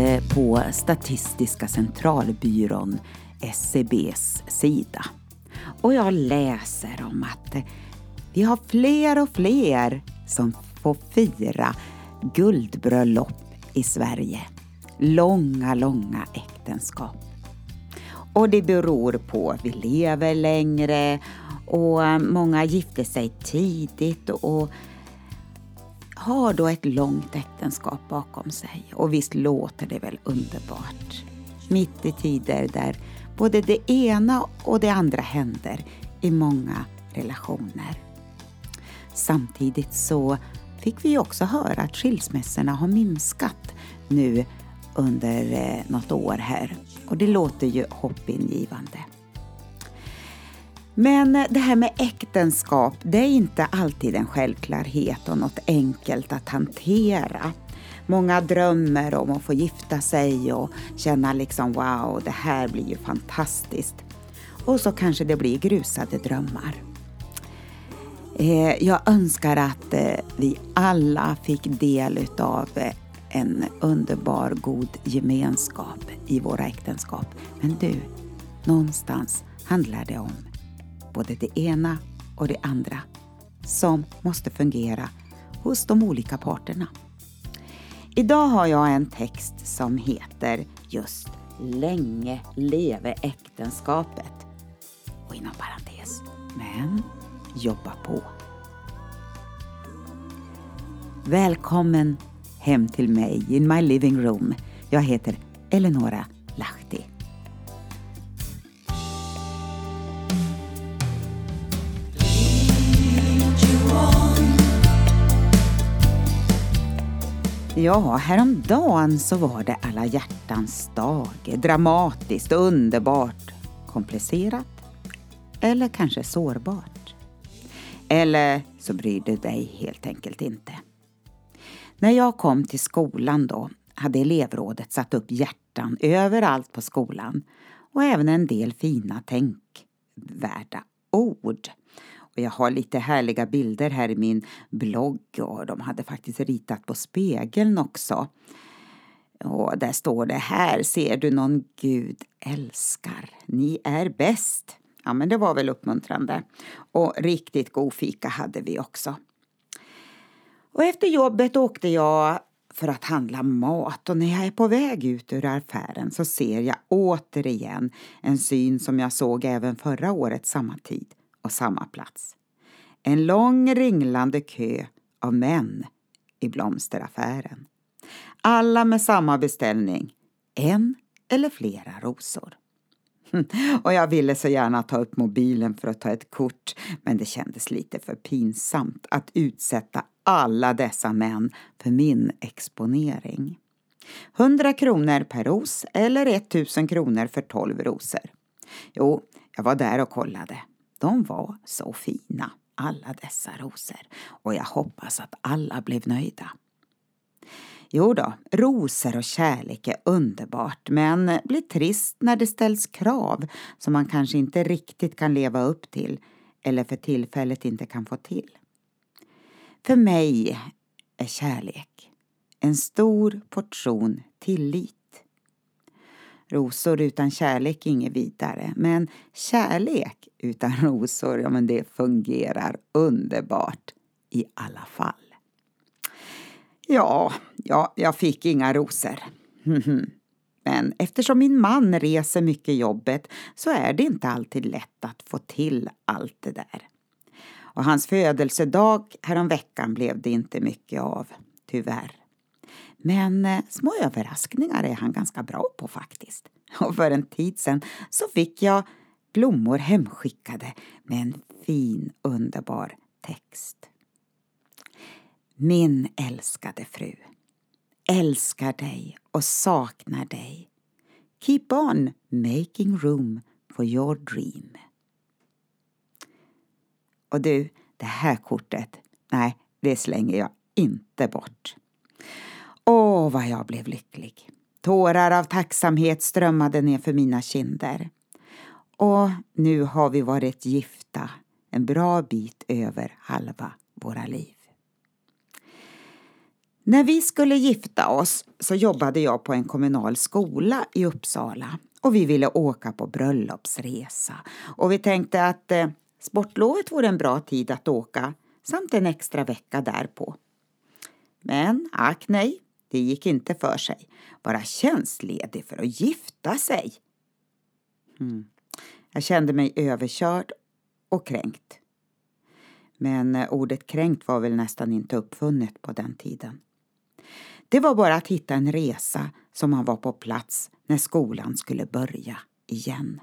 Jag på Statistiska centralbyrån, SCBs sida. Och jag läser om att vi har fler och fler som får fira guldbröllop i Sverige. Långa, långa äktenskap. Och det beror på att vi lever längre och många gifter sig tidigt och har då ett långt äktenskap bakom sig. Och visst låter det väl underbart? Mitt i tider där både det ena och det andra händer i många relationer. Samtidigt så fick vi också höra att skilsmässorna har minskat nu under eh, något år här och det låter ju hoppingivande. Men eh, det här med äktenskap, det är inte alltid en självklarhet och något enkelt att hantera. Många drömmer om att få gifta sig och känna liksom wow, det här blir ju fantastiskt. Och så kanske det blir grusade drömmar. Eh, jag önskar att eh, vi alla fick del utav en underbar, god gemenskap i våra äktenskap. Men du, någonstans handlar det om både det ena och det andra som måste fungera hos de olika parterna. Idag har jag en text som heter just Länge leve äktenskapet. Och inom parentes, men jobba på. Välkommen hem till mig in my living room. Jag heter Eleonora Lahti. Ja, häromdagen så var det alla hjärtans dag. Dramatiskt, underbart, komplicerat eller kanske sårbart. Eller så bryr du dig helt enkelt inte. När jag kom till skolan då hade elevrådet satt upp hjärtan överallt på skolan och även en del fina tänkvärda ord. Och jag har lite härliga bilder här i min blogg och de hade faktiskt ritat på spegeln också. Och där står det här ser du någon Gud älskar. Ni är bäst. Ja, men det var väl uppmuntrande. Och riktigt god fika hade vi också. Och efter jobbet åkte jag för att handla mat och när jag är på väg ut ur affären så ser jag återigen en syn som jag såg även förra året samma tid och samma plats. En lång ringlande kö av män i blomsteraffären. Alla med samma beställning, en eller flera rosor. Och jag ville så gärna ta upp mobilen för att ta ett kort men det kändes lite för pinsamt att utsätta alla dessa män för min exponering. 100 kronor per ros eller 1000 kronor för 12 rosor. Jo, jag var där och kollade. De var så fina, alla dessa rosor. Och jag hoppas att alla blev nöjda. Jo då, rosor och kärlek är underbart men blir trist när det ställs krav som man kanske inte riktigt kan leva upp till eller för tillfället inte kan få till. För mig är kärlek en stor portion tillit. Rosor utan kärlek är inget vidare, men kärlek utan rosor, ja men det fungerar underbart i alla fall. Ja, ja, jag fick inga rosor. Men eftersom min man reser mycket i jobbet så är det inte alltid lätt att få till allt det där. Och hans födelsedag häromveckan blev det inte mycket av, tyvärr. Men eh, små överraskningar är han ganska bra på faktiskt. Och för en tid sedan så fick jag blommor hemskickade med en fin underbar text. Min älskade fru älskar dig och saknar dig. Keep on making room for your dream. Och du, det här kortet, nej, det slänger jag inte bort. Åh, vad jag blev lycklig. Tårar av tacksamhet strömmade ner för mina kinder. Och nu har vi varit gifta en bra bit över halva våra liv. När vi skulle gifta oss så jobbade jag på en kommunal skola i Uppsala och vi ville åka på bröllopsresa. Och vi tänkte att eh, sportlovet vore en bra tid att åka samt en extra vecka därpå. Men ack nej, det gick inte för sig. Vara tjänstledig för att gifta sig. Mm. Jag kände mig överkörd och kränkt. Men eh, ordet kränkt var väl nästan inte uppfunnet på den tiden. Det var bara att hitta en resa som man var på plats när skolan skulle börja igen.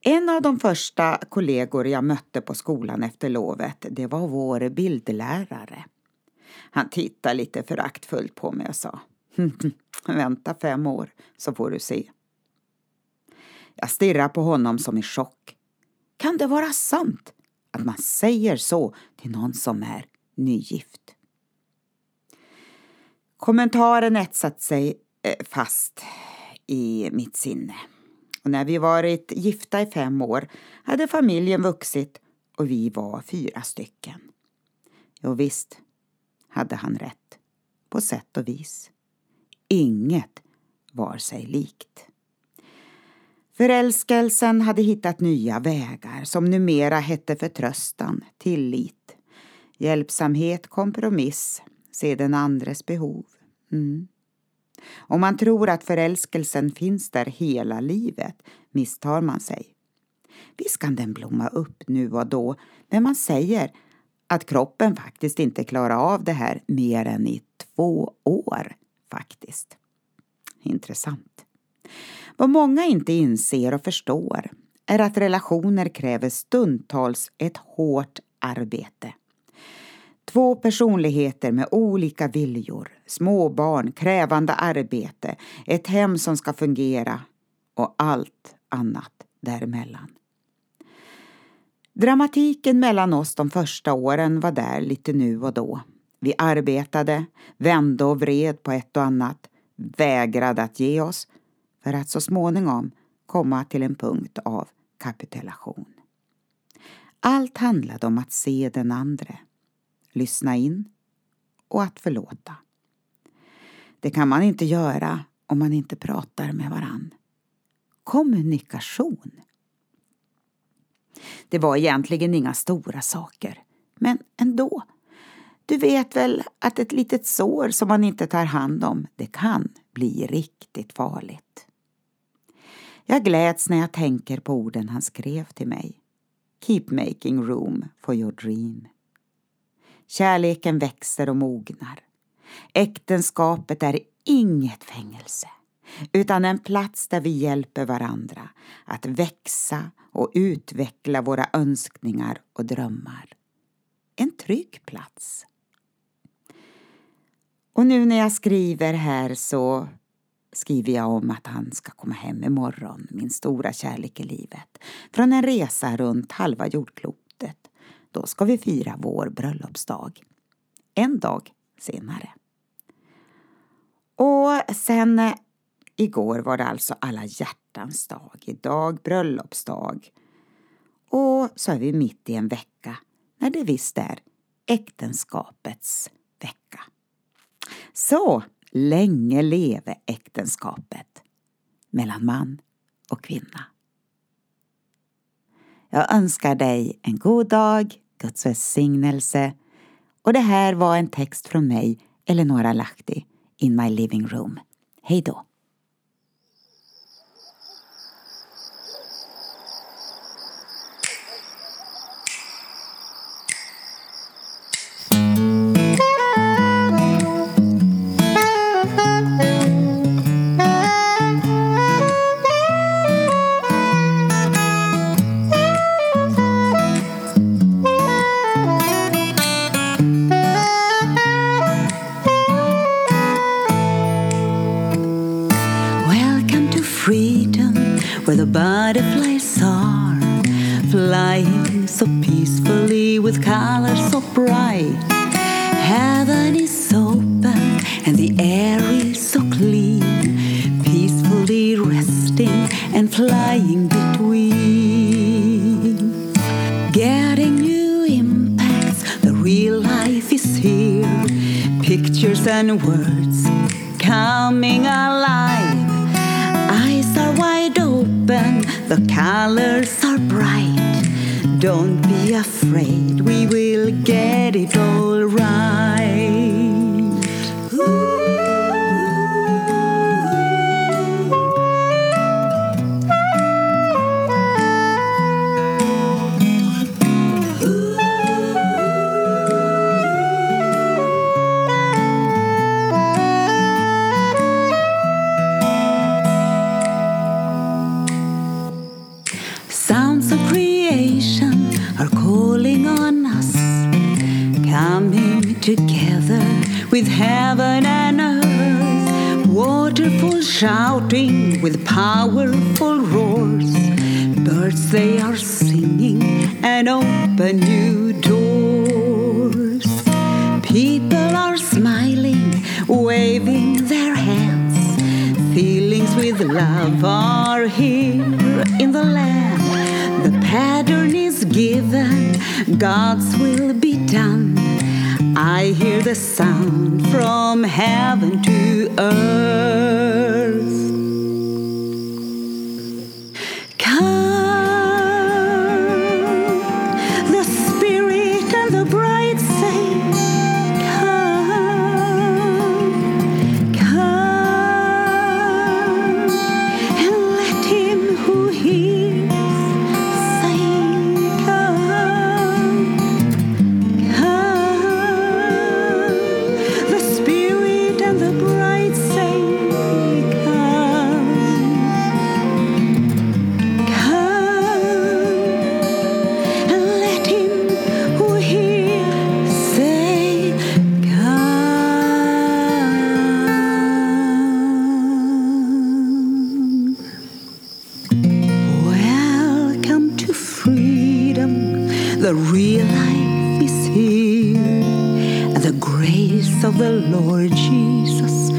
En av de första kollegor jag mötte på skolan efter lovet, det var vår bildlärare. Han tittade lite föraktfullt på mig och sa hmm, Vänta fem år så får du se. Jag stirrade på honom som i chock. Kan det vara sant att man säger så till någon som är nygift? Kommentaren etsat sig eh, fast i mitt sinne. Och när vi varit gifta i fem år hade familjen vuxit och vi var fyra stycken. Jo visst hade han rätt, på sätt och vis. Inget var sig likt. Förälskelsen hade hittat nya vägar som numera hette förtröstan, tillit, hjälpsamhet, kompromiss, se den andres behov. Mm. Om man tror att förälskelsen finns där hela livet misstar man sig. Visst kan den blomma upp nu och då, men man säger att kroppen faktiskt inte klarar av det här mer än i två år faktiskt. Intressant. Vad många inte inser och förstår är att relationer kräver stundtals ett hårt arbete. Två personligheter med olika viljor, småbarn, krävande arbete, ett hem som ska fungera och allt annat däremellan. Dramatiken mellan oss de första åren var där lite nu och då. Vi arbetade, vände och vred på ett och annat, vägrade att ge oss för att så småningom komma till en punkt av kapitulation. Allt handlade om att se den andre, lyssna in och att förlåta. Det kan man inte göra om man inte pratar med varann. Kommunikation. Det var egentligen inga stora saker, men ändå. Du vet väl att ett litet sår som man inte tar hand om, det kan bli riktigt farligt. Jag gläds när jag tänker på orden han skrev till mig. Keep making room for your dream. Kärleken växer och mognar. Äktenskapet är inget fängelse utan en plats där vi hjälper varandra att växa och utveckla våra önskningar och drömmar. En trygg plats. Och nu när jag skriver här så skriver jag om att han ska komma hem imorgon, min stora kärlek i livet, från en resa runt halva jordklotet. Då ska vi fira vår bröllopsdag. En dag senare. Och sen igår var det alltså alla hjärtans dag, idag bröllopsdag. Och så är vi mitt i en vecka när det visst är äktenskapets vecka. Så länge leve äktenskapet mellan man och kvinna. Jag önskar dig en god dag, Guds välsignelse och det här var en text från mig, Eleonora Lahti, in my living room. Hej då! And words coming alive. Eyes are wide open, the colors are bright. Don't be afraid, we will get it all right. Coming together with heaven and earth. Waterfall shouting with powerful roars. Birds they are singing and open new doors. People are smiling, waving their hands. Feelings with love are here in the land. The pattern is given, God's will be done. I hear the sound from heaven to earth. The real life is here, and the grace of the Lord Jesus